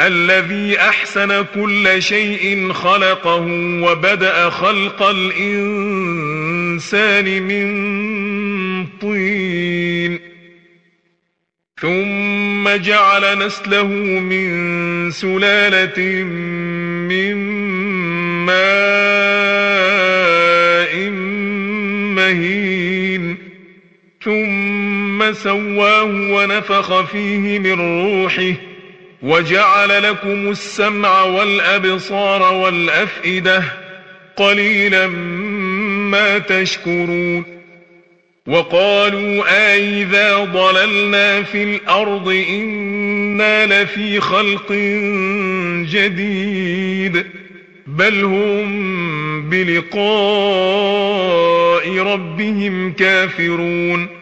الذي أحسن كل شيء خلقه وبدأ خلق الإنسان من طين. ثم جعل نسله من سلالة من ماء مهين. ثم سواه ونفخ فيه من روحه وجعل لكم السمع والأبصار والأفئدة قليلا ما تشكرون وقالوا أئذا ضللنا في الأرض إنا لفي خلق جديد بل هم بلقاء ربهم كافرون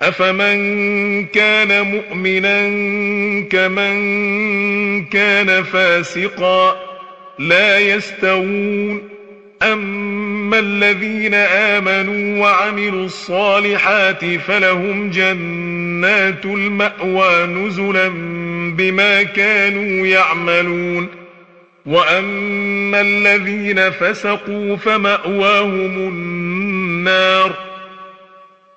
أفمن كان مؤمنا كمن كان فاسقا لا يستوون أما الذين آمنوا وعملوا الصالحات فلهم جنات المأوى نزلا بما كانوا يعملون وأما الذين فسقوا فمأواهم النار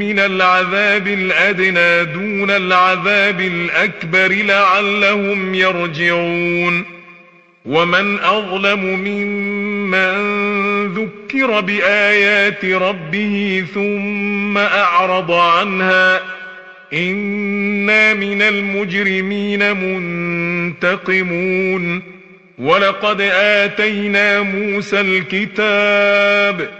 من العذاب الأدنى دون العذاب الأكبر لعلهم يرجعون. ومن أظلم ممن ذكر بآيات ربه ثم أعرض عنها إنا من المجرمين منتقمون. ولقد آتينا موسى الكتاب